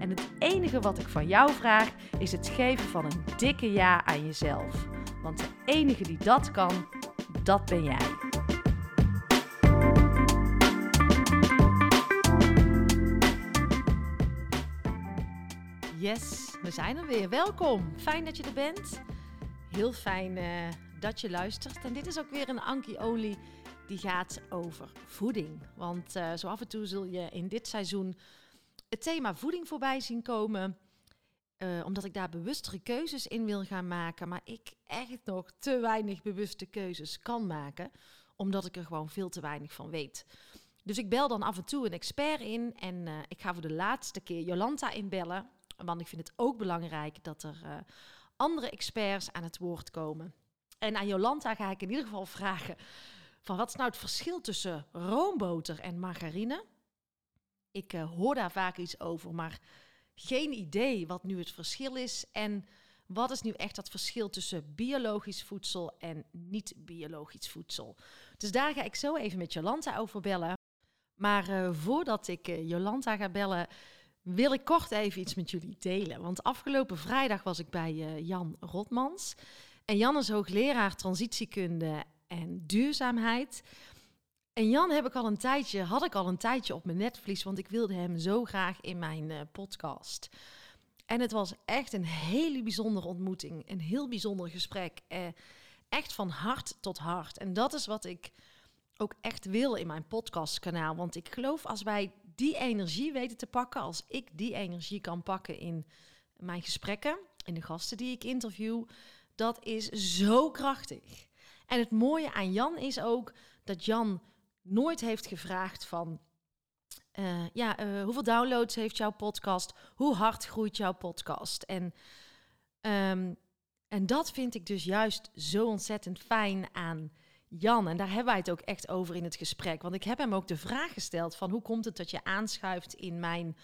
En het enige wat ik van jou vraag is het geven van een dikke ja aan jezelf. Want de enige die dat kan, dat ben jij. Yes, we zijn er weer. Welkom. Fijn dat je er bent. Heel fijn uh, dat je luistert. En dit is ook weer een Anki Olie die gaat over voeding. Want uh, zo af en toe zul je in dit seizoen het thema voeding voorbij zien komen. Uh, omdat ik daar bewustere keuzes in wil gaan maken. Maar ik echt nog te weinig bewuste keuzes kan maken. Omdat ik er gewoon veel te weinig van weet. Dus ik bel dan af en toe een expert in. En uh, ik ga voor de laatste keer Jolanta inbellen. Want ik vind het ook belangrijk dat er uh, andere experts aan het woord komen. En aan Jolanta ga ik in ieder geval vragen: van wat is nou het verschil tussen roomboter en margarine? Ik uh, hoor daar vaak iets over, maar geen idee wat nu het verschil is. En wat is nu echt dat verschil tussen biologisch voedsel en niet-biologisch voedsel? Dus daar ga ik zo even met Jolanta over bellen. Maar uh, voordat ik uh, Jolanta ga bellen, wil ik kort even iets met jullie delen. Want afgelopen vrijdag was ik bij Jan Rotmans. En Jan is hoogleraar transitiekunde en duurzaamheid. En Jan heb ik al een tijdje, had ik al een tijdje op mijn netvlies, want ik wilde hem zo graag in mijn uh, podcast. En het was echt een hele bijzondere ontmoeting, een heel bijzonder gesprek. Eh, echt van hart tot hart. En dat is wat ik ook echt wil in mijn podcastkanaal. Want ik geloof als wij die energie weten te pakken, als ik die energie kan pakken in mijn gesprekken, in de gasten die ik interview, dat is zo krachtig. En het mooie aan Jan is ook dat Jan nooit heeft gevraagd van... Uh, ja, uh, hoeveel downloads heeft jouw podcast? Hoe hard groeit jouw podcast? En, um, en dat vind ik dus juist zo ontzettend fijn aan Jan. En daar hebben wij het ook echt over in het gesprek. Want ik heb hem ook de vraag gesteld van... hoe komt het dat je aanschuift in mijn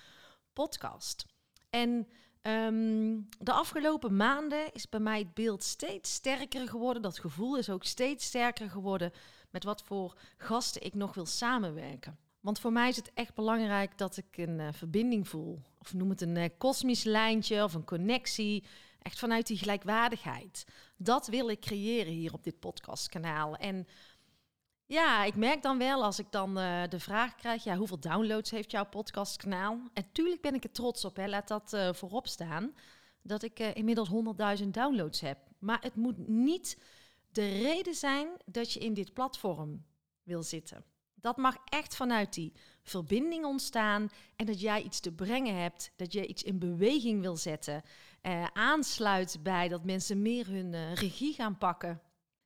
podcast? En um, de afgelopen maanden is bij mij het beeld steeds sterker geworden. Dat gevoel is ook steeds sterker geworden met wat voor gasten ik nog wil samenwerken. Want voor mij is het echt belangrijk dat ik een uh, verbinding voel. Of noem het een uh, kosmisch lijntje of een connectie. Echt vanuit die gelijkwaardigheid. Dat wil ik creëren hier op dit podcastkanaal. En ja, ik merk dan wel als ik dan uh, de vraag krijg: ja, hoeveel downloads heeft jouw podcastkanaal? En tuurlijk ben ik er trots op, hè, laat dat voorop staan. Dat ik inmiddels 100.000 downloads heb. Maar het moet niet de reden zijn dat je in dit platform wil zitten. Dat mag echt vanuit die verbinding ontstaan en dat jij iets te brengen hebt, dat je iets in beweging wil zetten, eh, aansluit bij dat mensen meer hun uh, regie gaan pakken.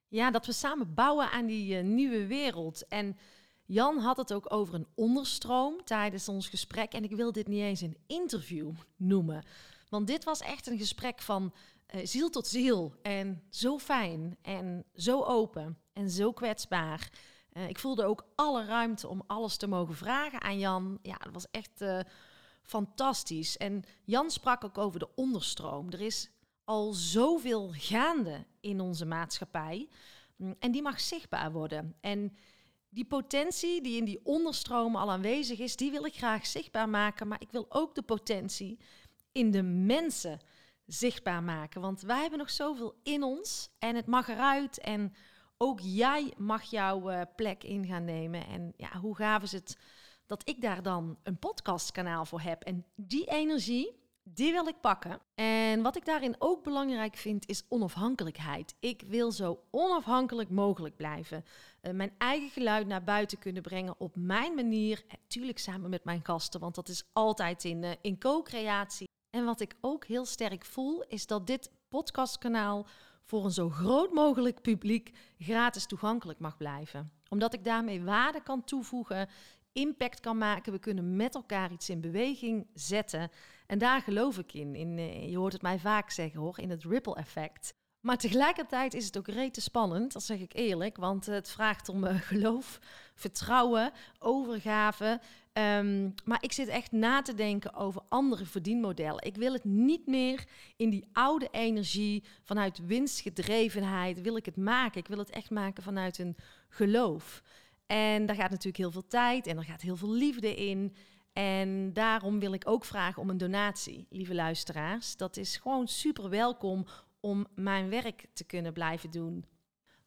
Ja, dat we samen bouwen aan die uh, nieuwe wereld. En Jan had het ook over een onderstroom tijdens ons gesprek. En ik wil dit niet eens een interview noemen. Want dit was echt een gesprek van uh, ziel tot ziel. En zo fijn en zo open en zo kwetsbaar. Uh, ik voelde ook alle ruimte om alles te mogen vragen aan Jan. Ja, dat was echt uh, fantastisch. En Jan sprak ook over de onderstroom. Er is al zoveel gaande in onze maatschappij. Mm, en die mag zichtbaar worden. En die potentie die in die onderstroom al aanwezig is, die wil ik graag zichtbaar maken. Maar ik wil ook de potentie in de mensen zichtbaar maken. Want wij hebben nog zoveel in ons en het mag eruit. En ook jij mag jouw uh, plek in gaan nemen. En ja, hoe gaaf is het dat ik daar dan een podcastkanaal voor heb. En die energie, Die wil ik pakken. En wat ik daarin ook belangrijk vind, is onafhankelijkheid. Ik wil zo onafhankelijk mogelijk blijven. Uh, mijn eigen geluid naar buiten kunnen brengen op mijn manier. Natuurlijk samen met mijn gasten, want dat is altijd in, uh, in co-creatie. En wat ik ook heel sterk voel, is dat dit podcastkanaal voor een zo groot mogelijk publiek gratis toegankelijk mag blijven. Omdat ik daarmee waarde kan toevoegen, impact kan maken. We kunnen met elkaar iets in beweging zetten. En daar geloof ik in. in eh, je hoort het mij vaak zeggen hoor, in het ripple effect. Maar tegelijkertijd is het ook rete spannend, dat zeg ik eerlijk. Want het vraagt om uh, geloof, vertrouwen, overgave. Um, maar ik zit echt na te denken over andere verdienmodellen. Ik wil het niet meer in die oude energie, vanuit winstgedrevenheid, wil ik het maken. Ik wil het echt maken vanuit een geloof. En daar gaat natuurlijk heel veel tijd en er gaat heel veel liefde in. En daarom wil ik ook vragen om een donatie, lieve luisteraars. Dat is gewoon super welkom om mijn werk te kunnen blijven doen.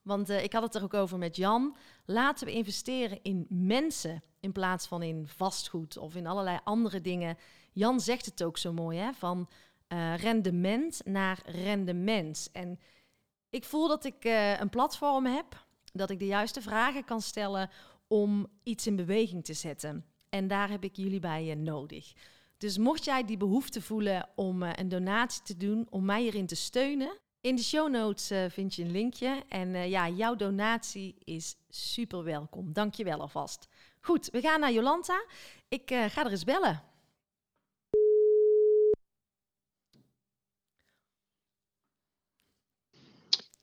Want uh, ik had het er ook over met Jan. Laten we investeren in mensen in plaats van in vastgoed of in allerlei andere dingen. Jan zegt het ook zo mooi, hè? van uh, rendement naar rendement. En ik voel dat ik uh, een platform heb, dat ik de juiste vragen kan stellen om iets in beweging te zetten. En daar heb ik jullie bij uh, nodig. Dus mocht jij die behoefte voelen om een donatie te doen, om mij hierin te steunen, in de show notes vind je een linkje. En ja, jouw donatie is super welkom. Dank je wel alvast. Goed, we gaan naar Jolanta. Ik uh, ga er eens bellen.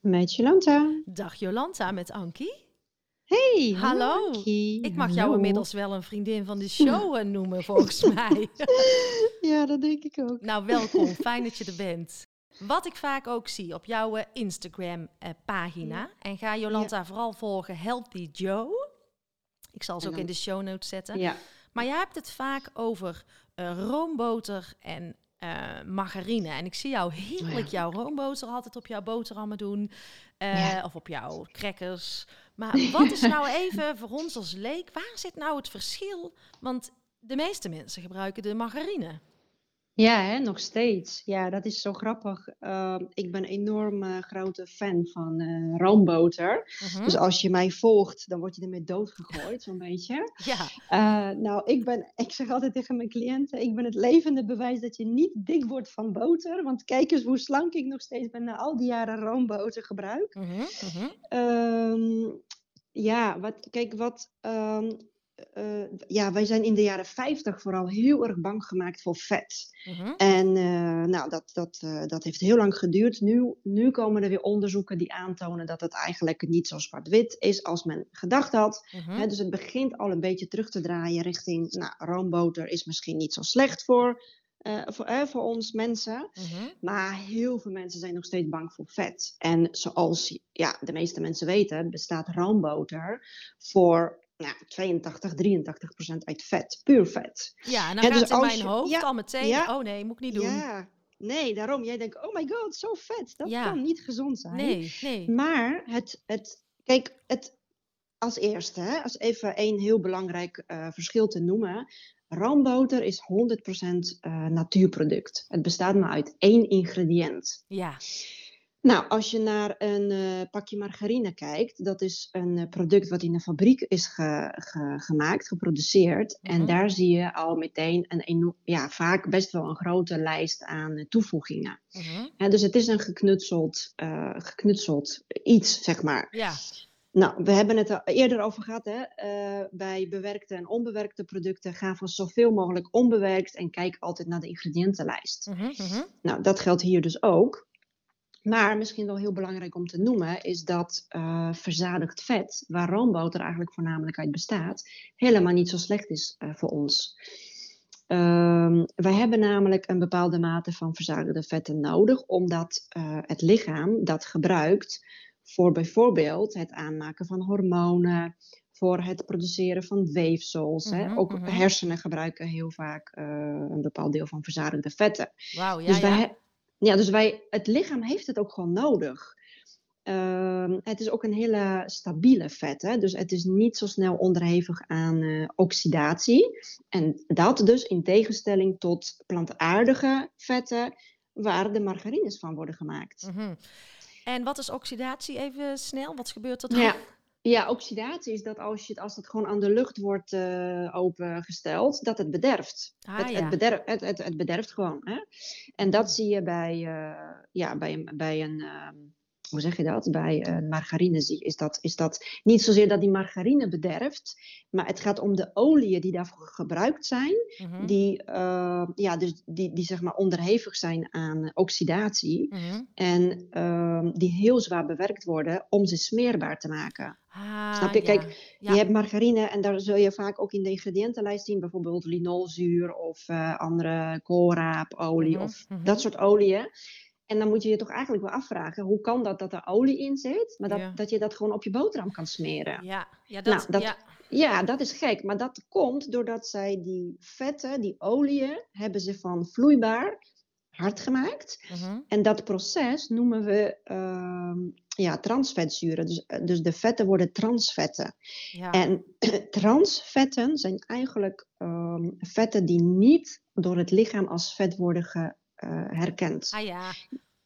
Met Jolanta. Dag Jolanta, met Ankie. Hey, hallo. Ankie. Ik mag hallo. jou inmiddels wel een vriendin van de show noemen, volgens mij. ja, dat denk ik ook. Nou, welkom. Fijn dat je er bent. Wat ik vaak ook zie op jouw uh, Instagram-pagina. En ga Jolanta ja. vooral volgen, Healthy Joe. Ik zal ze ook in de show notes zetten. Ja. Maar jij hebt het vaak over uh, roomboter en margarine. En ik zie jou heerlijk ja. jouw roomboter altijd op jouw boterhammen doen. Ja. Of op jouw crackers. Maar wat is nou even voor ons als leek, waar zit nou het verschil? Want de meeste mensen gebruiken de margarine. Ja, hè, nog steeds. Ja, dat is zo grappig. Uh, ik ben een enorm uh, grote fan van uh, roomboter. Uh-huh. Dus als je mij volgt, dan word je ermee doodgegooid, zo'n beetje. Ja. Uh, nou, ik, ben, ik zeg altijd tegen mijn cliënten, ik ben het levende bewijs dat je niet dik wordt van boter. Want kijk eens hoe slank ik nog steeds ben na al die jaren roomboter gebruik. Um, ja, wat, kijk, wat... Um, uh, ja, wij zijn in de jaren 50 vooral heel erg bang gemaakt voor vet. Uh-huh. En uh, nou, dat, dat, uh, dat heeft heel lang geduurd. Nu, nu komen er weer onderzoeken die aantonen dat het eigenlijk niet zo zwart-wit is als men gedacht had. He, dus het begint al een beetje terug te draaien richting, nou, roomboter is misschien niet zo slecht voor, voor, voor ons mensen. Uh-huh. Maar heel veel mensen zijn nog steeds bang voor vet. En zoals ja, de meeste mensen weten, bestaat roomboter voor nou, 82, 83 procent uit vet, puur vet. Ja, en dan en gaat dus in mijn je, hoofd ja, al meteen, ja, oh nee, moet ik niet doen. Ja, nee, daarom. Jij denkt, oh my god, zo vet. Dat ja. kan niet gezond zijn. Nee, nee. Maar het, het kijk, het, als eerste, hè, als even één heel belangrijk uh, verschil te noemen. Roomboter is 100% uh, natuurproduct. Het bestaat maar uit één ingrediënt. Ja. Nou, als je naar een uh, pakje margarine kijkt, dat is een uh, product wat in een fabriek is ge, ge, gemaakt, geproduceerd. En daar zie je al meteen een enorm, ja, vaak best wel een grote lijst aan uh, toevoegingen. Ja, dus het is een geknutseld, geknutseld iets, zeg maar. Ja. Nou, we hebben het er eerder over gehad. Hè? bij bewerkte en onbewerkte producten ga van zoveel mogelijk onbewerkt en kijk altijd naar de ingrediëntenlijst. Mm-hmm. Nou, dat geldt hier dus ook. Maar misschien wel heel belangrijk om te noemen is dat uh, verzadigd vet, waar roomboter eigenlijk voornamelijk uit bestaat, helemaal niet zo slecht is uh, voor ons. Um, wij hebben namelijk een bepaalde mate van verzadigde vetten nodig, omdat uh, het lichaam dat gebruikt voor bijvoorbeeld het aanmaken van hormonen, voor het produceren van weefsels. Hè. Ook mm-hmm. hersenen gebruiken heel vaak een bepaald deel van verzadigde vetten. Wauw, ja, dus wij, ja, dus wij, het lichaam heeft het ook gewoon nodig. ehm, het is ook een hele stabiele vet. Hè? Dus het is niet zo snel onderhevig aan eh, oxidatie. En dat dus in tegenstelling tot plantaardige vetten, waar de margarines van worden gemaakt. Mhm. En wat is oxidatie? Even snel, wat gebeurt er dan? Ja, ja, oxidatie is dat als, je, als het gewoon aan de lucht wordt uh, opengesteld, dat het bederft. Ah, het, ja. het, bederft het, het, het bederft gewoon. Hè? En dat zie je bij, uh, ja, bij, een, bij een, uh, hoe zeg je dat? Bij een margarine zie, is, dat, is dat niet zozeer dat die margarine bederft, maar het gaat om de oliën die daarvoor gebruikt zijn, Mm -hmm. die, uh, ja, dus die, die zeg maar onderhevig zijn aan oxidatie Mm -hmm. en uh, die heel zwaar bewerkt worden om ze smeerbaar te maken. Ah, Snap je? ja. Kijk, Ja. je hebt margarine en daar zul je vaak ook in de ingrediëntenlijst zien, bijvoorbeeld linolzuur of uh, andere koolraapolie Mhm, of mhm. dat soort oliën. En dan moet je je toch eigenlijk wel afvragen, hoe kan dat dat er olie in zit, maar dat, Ja. dat je dat gewoon op je boterham kan smeren? Ja, ja, dat, Nou, dat- ja. Ja, dat is gek, maar dat komt doordat zij die vetten, die oliën, hebben ze van vloeibaar hard gemaakt. Mhm. En dat proces noemen we ehm, ja, transvetzuren. Dus, eh, dus de vetten worden transvetten. ja. En transvetten zijn eigenlijk ehm, vetten die niet door het lichaam als vet worden ge, eh, herkend. Ah ja,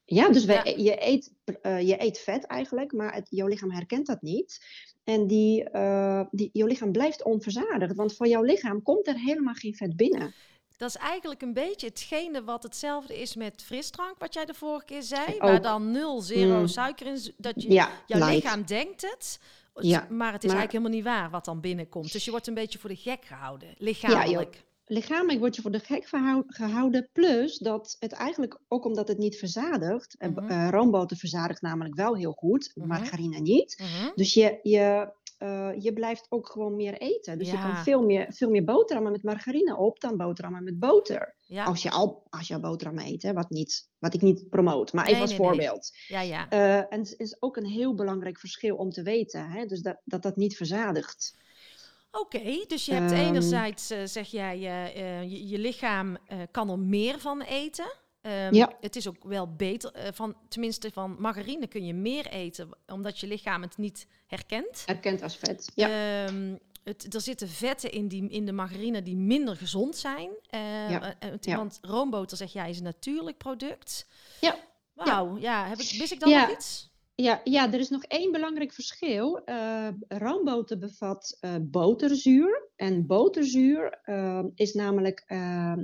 Ja, dus wij, Ja. Je, eet, eh, je eet vet eigenlijk, maar het, jouw lichaam herkent dat niet. En die, eh, die, jouw lichaam blijft onverzadigd, want voor jouw lichaam komt er helemaal geen vet binnen. dat is eigenlijk een beetje hetgene wat hetzelfde is met frisdrank, wat jij de vorige keer zei. Ook. Waar dan nul, zero Mm. suiker in. Dat je, Ja, jouw light. lichaam denkt het, Ja, maar het is maar- eigenlijk helemaal niet waar wat dan binnenkomt. Dus je wordt een beetje voor de gek gehouden, lichamelijk. Lichamelijk word je voor de gek gehouden. Plus dat het eigenlijk, ook omdat het niet verzadigt, eh, Mhm. eh, roomboter verzadigt namelijk wel heel goed, Mhm. margarine niet. Mhm. Dus je, je, eh, je blijft ook gewoon meer eten. Dus je kan veel meer, veel meer boterhammen met margarine op dan boterhammen met boter. Ja, Als je al, als je al boterhammen eet, hè, wat, niet, wat ik niet promoot. Maar even Nee, als nee, nee. voorbeeld. ja, ja. En het is ook een heel belangrijk verschil om te weten. Hè? Dus dat, dat dat niet verzadigt. Oké, dus je hebt Ehm. enerzijds, eh, zeg jij, eh, eh, je, je lichaam eh, kan er meer van eten. Ehm, Ja. Het is ook wel beter, van, tenminste van margarine kun je meer eten, omdat je lichaam het niet herkent. Erkend als vet. Ja. Ehm, het, er zitten vetten in, die, in de margarine die minder gezond zijn. Ja. Want roomboter, zeg jij, is een natuurlijk product. Ja, Wauw, ja. heb ik, wist ik dan Ja. nog iets? Ja, ja, er is nog één belangrijk verschil. Roomboter bevat eh, boterzuur. En boterzuur eh, is namelijk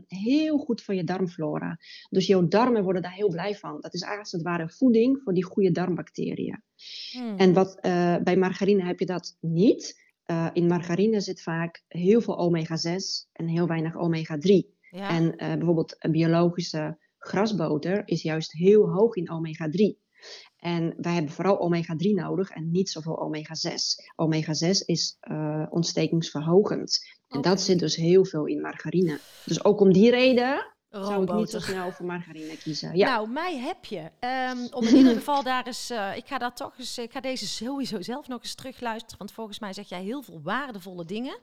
heel goed voor je darmflora. Dus jouw darmen worden daar heel blij van. Dat is eigenlijk als het ware voeding voor die goede darmbacteriën. Hmm. En wat, bij margarine heb je dat niet. In margarine zit vaak heel veel omega-6 en heel weinig omega-3. ja. En bijvoorbeeld een biologische grasboter is juist heel hoog in omega-3. En wij hebben vooral omega-3 nodig en niet zoveel omega-6. Omega-6 is eh, ontstekingsverhogend. En dat zit dus heel veel in margarine. Dus ook om die reden zou ik niet zo snel voor margarine kiezen. Ja, Nou, mij heb je. Ehm, om in ieder geval daar eens. eh, ik ga daar toch eens. Ik ga deze sowieso zelf nog eens terugluisteren. Want volgens mij zeg jij heel veel waardevolle dingen.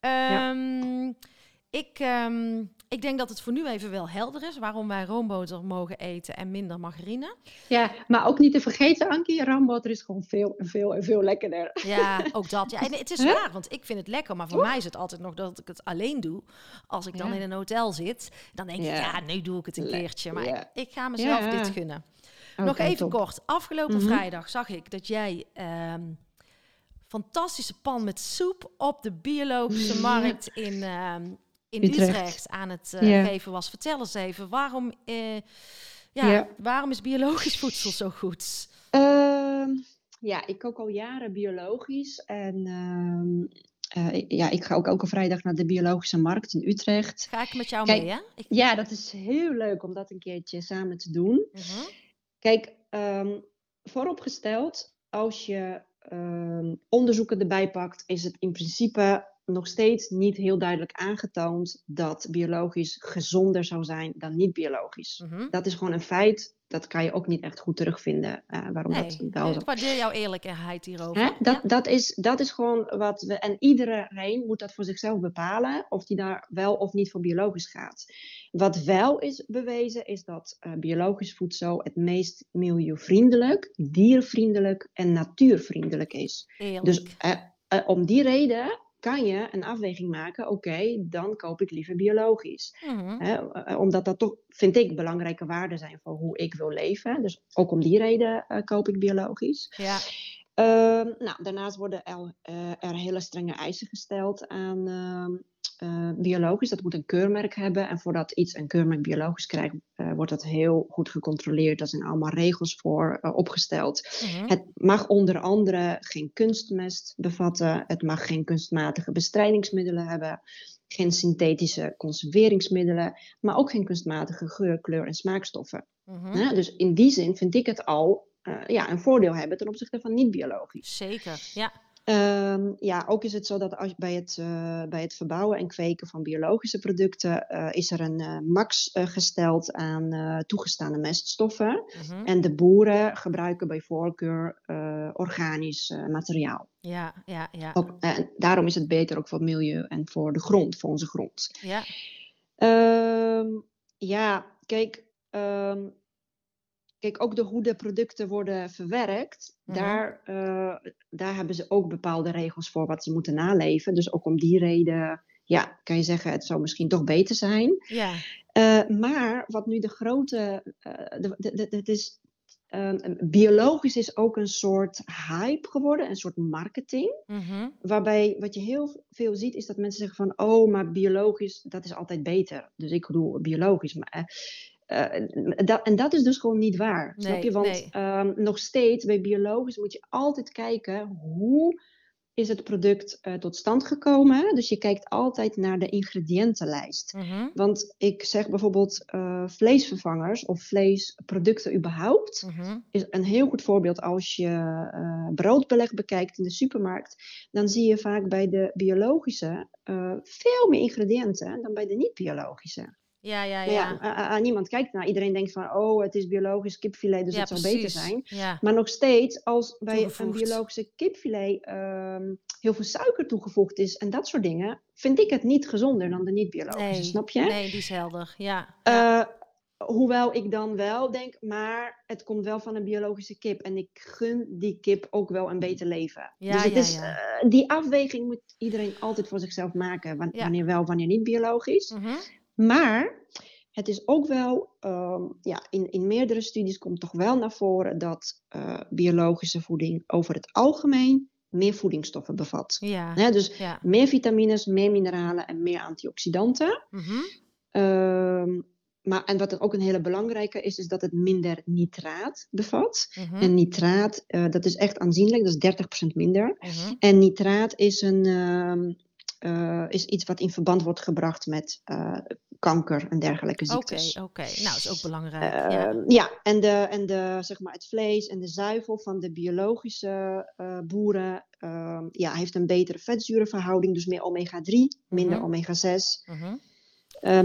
Ehm, ik, ehm, ik denk dat het voor nu even wel helder is waarom wij roomboter mogen eten en minder margarine. ja, maar ook niet te vergeten, Ankie, roomboter is gewoon veel en veel en veel lekkerder. Ja, ook dat. Ja, en het is Huh? waar, want ik vind het lekker. Maar voor mij is het altijd nog dat ik het alleen doe. Als ik dan Ja. in een hotel zit, dan denk ik, Ja. ja, nu doe ik het een keertje. Maar ja. ik, ik ga mezelf dit gunnen. Nog Oké, even top. kort. Afgelopen Mhm. vrijdag zag ik dat jij ehm, fantastische pan met soep op de biologische markt in, ehm, in Utrecht. Utrecht. aan het eh, geven was. Vertel eens even, waarom, eh, ja, waarom is biologisch voedsel zo goed? Ehm, ja, ik kook al jaren biologisch. En ehm, eh, ik- ja, ik ga ook elke vrijdag naar de biologische markt in Utrecht. Ga ik met jou Kijk, mee, hè? Ik, Ja, dat is heel leuk om dat een keertje samen te doen. Mhm. Kijk, ehm, vooropgesteld, als je ehm, onderzoeken erbij pakt, is het in principe nog steeds niet heel duidelijk aangetoond dat biologisch gezonder zou zijn dan niet biologisch. Mhm. Dat is gewoon een feit. Dat kan je ook niet echt goed terugvinden. eh, waarom Nee, dat wel nee, zo ik waardeer jouw eerlijkheid hierover. Hè? Dat, Ja. dat, is, dat is gewoon wat we. En iedereen moet dat voor zichzelf bepalen. Of die daar wel of niet voor biologisch gaat. Wat wel is bewezen, is dat eh, biologisch voedsel het meest milieuvriendelijk, diervriendelijk en natuurvriendelijk is. Eerlijk. Dus eh, eh, om die reden kan je een afweging maken. Oké, dan koop ik liever biologisch. Mhm. Hè, eh, omdat dat toch, vind ik, belangrijke waarden zijn voor hoe ik wil leven. Dus ook om die reden eh, koop ik biologisch. Ja. Ehm, nou, daarnaast worden er, eh, er hele strenge eisen gesteld aan ehm, eh, biologisch. Dat moet een keurmerk hebben. En voordat iets een keurmerk biologisch krijgt, eh, wordt dat heel goed gecontroleerd. Daar zijn allemaal regels voor opgesteld. Mhm. Het mag onder andere geen kunstmest bevatten. Het mag geen kunstmatige bestrijdingsmiddelen hebben. Geen synthetische conserveringsmiddelen. Maar ook geen kunstmatige geur, kleur en smaakstoffen. Mhm. Dus in die zin vind ik het al eh, ja, een voordeel hebben ten opzichte van niet-biologisch. Zeker, ja. Ehm, ja, ook is het zo dat als, bij, het, eh, bij het verbouwen en kweken van biologische producten eh, is er een eh, max gesteld aan toegestane meststoffen. Mhm. En de boeren gebruiken bij voorkeur organisch materiaal. Ja, ja, ja. Ook, en daarom is het beter ook voor het milieu en voor de grond, voor onze grond. Ja, Ehm, ja, kijk, ehm, kijk, ook de hoe de producten worden verwerkt, Mhm. daar, eh, daar hebben ze ook bepaalde regels voor wat ze moeten naleven. Dus ook om die reden, ja, kan je zeggen, het zou misschien toch beter zijn. ja. Eh, maar wat nu de grote, eh, de, de, de- het is, biologisch is ook een soort hype geworden, een soort marketing. Mhm. Waarbij wat je heel veel ziet is dat mensen zeggen van, oh, maar biologisch, dat is altijd beter. Dus ik bedoel biologisch. Maar, dat, en dat is dus gewoon niet waar. snap je? Want nee. ehm, nog steeds bij biologisch moet je altijd kijken hoe is het product eh, tot stand gekomen. Dus je kijkt altijd naar de ingrediëntenlijst. Mhm. Want ik zeg bijvoorbeeld eh, vleesvervangers of vleesproducten überhaupt Mhm. is een heel goed voorbeeld als je eh, broodbeleg bekijkt in de supermarkt. Dan zie je vaak bij de biologische eh, veel meer ingrediënten dan bij de niet-biologische. Ja, ja, ja, ja. a- a- niemand kijkt naar. Iedereen denkt van, oh, het is biologisch kipfilet, dus Ja, het zou beter zijn. Ja, Maar nog steeds, als bij een biologische kipfilet ehm, heel veel suiker toegevoegd is en dat soort dingen, vind ik het niet gezonder dan de niet-biologische, nee, snap je? nee, die is helder. Ja, ja. Eh, hoewel ik dan wel denk, maar het komt wel van een biologische kip. En ik gun die kip ook wel een beter leven. Ja, dus het ja, is, ja. eh, die afweging moet iedereen altijd voor zichzelf maken. Wanneer wel, wanneer niet biologisch. Mhm. Maar het is ook wel, ehm, ja, in, in meerdere studies komt toch wel naar voren dat eh, biologische voeding over het algemeen meer voedingsstoffen bevat. Ja, dus ja. meer vitamines, meer mineralen en meer antioxidanten. Mhm. Ehm, maar, en wat er ook een hele belangrijke is, is dat het minder nitraat bevat. Mhm. En nitraat, eh, dat is echt aanzienlijk, dat is 30% minder. Mhm. En nitraat is, een, ehm, eh, is iets wat in verband wordt gebracht met eh, kanker en dergelijke Oké, ziektes. oké. Nou, is ook belangrijk. ja. Ehm, ja, en, de, en de, zeg maar het vlees en de zuivel van de biologische eh, boeren ehm, ja, heeft een betere vetzurenverhouding, dus meer omega-3, minder Mhm. omega-6. Mhm.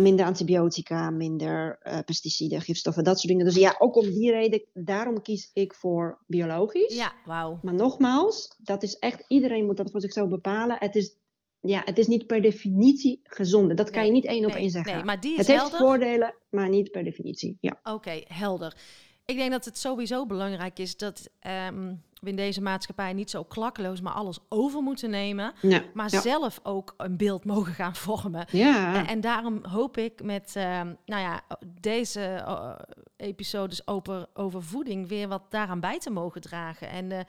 Minder antibiotica, minder pesticiden, gifstoffen, dat soort dingen. Dus ja, ook om die reden, daarom kies ik voor biologisch. Ja, wauw. Maar nogmaals, dat is echt, iedereen moet dat voor zichzelf bepalen. Het is, ja, het is niet per definitie gezonde. Dat kan Nee, je niet één op Nee, één zeggen. nee, maar die is het heeft voordelen, maar niet per definitie. Ja. Oké, helder. Ik denk dat het sowieso belangrijk is dat ehm, we in deze maatschappij niet zo klakkeloos maar alles over moeten nemen. Ja. Maar ja. zelf ook een beeld mogen gaan vormen. ja. En, en daarom hoop ik met ehm, nou ja, deze eh, episodes over, over voeding weer wat daaraan bij te mogen dragen. En eh,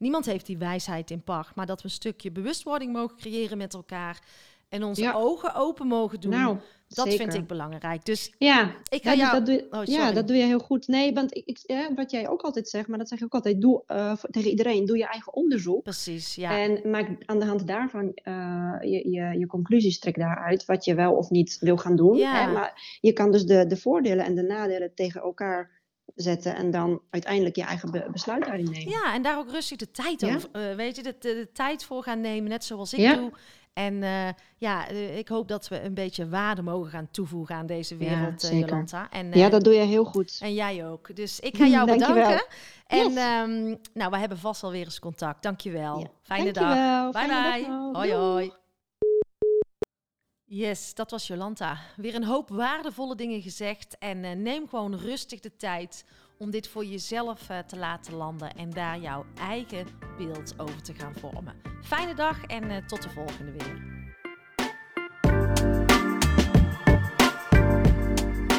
niemand heeft die wijsheid in pacht, maar dat we een stukje bewustwording mogen creëren met elkaar. En onze Ja. ogen open mogen doen. nou, dat zeker. vind ik belangrijk. Dus Ja, ik ga Ja, dus jou... dat doe, je- Oh, ja, dat doe je heel goed. Nee, want ik, ik, ja, wat jij ook altijd zegt, maar dat zeg ik ook altijd, doe eh, voor- tegen iedereen, doe je eigen onderzoek. Precies, ja. En maak aan de hand daarvan eh, je, je, je conclusies trek daaruit, wat je wel of niet wil gaan doen. Ja. Hè? Maar je kan dus de, de voordelen en de nadelen tegen elkaar zetten en dan uiteindelijk je eigen be- besluit daarin nemen. Ja, en daar ook rustig de tijd Ja? over, eh, weet je, de, de, de tijd voor gaan nemen, net zoals ik Ja. doe. En uh, ja, ik hoop dat we een beetje waarde mogen gaan toevoegen aan deze wereld, ja, Jolanta. En, ja, dat doe je heel goed. En jij ook. Dus ik ga jou bedanken. En yes. um, nou, we hebben vast alweer eens contact. Dankjewel. Ja. Fijne Dankjewel. dag. Bye Fijne bye. Dag hoi hoi. Yes, dat was Jolanta. Weer een hoop waardevolle dingen gezegd. En uh, neem gewoon rustig de tijd om dit voor jezelf uh, te laten landen en daar jouw eigen beeld over te gaan vormen. Fijne dag en uh, tot de volgende weer.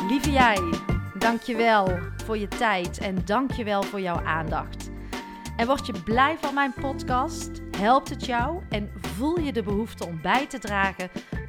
Lieve jij, dankjewel voor je tijd en dankjewel voor jouw aandacht. En word je blij van mijn podcast? Helpt het jou en voel je de behoefte om bij te dragen?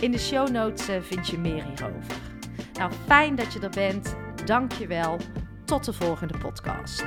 In de show notes vind je meer hierover. Nou, fijn dat je er bent. Dank je wel. Tot de volgende podcast.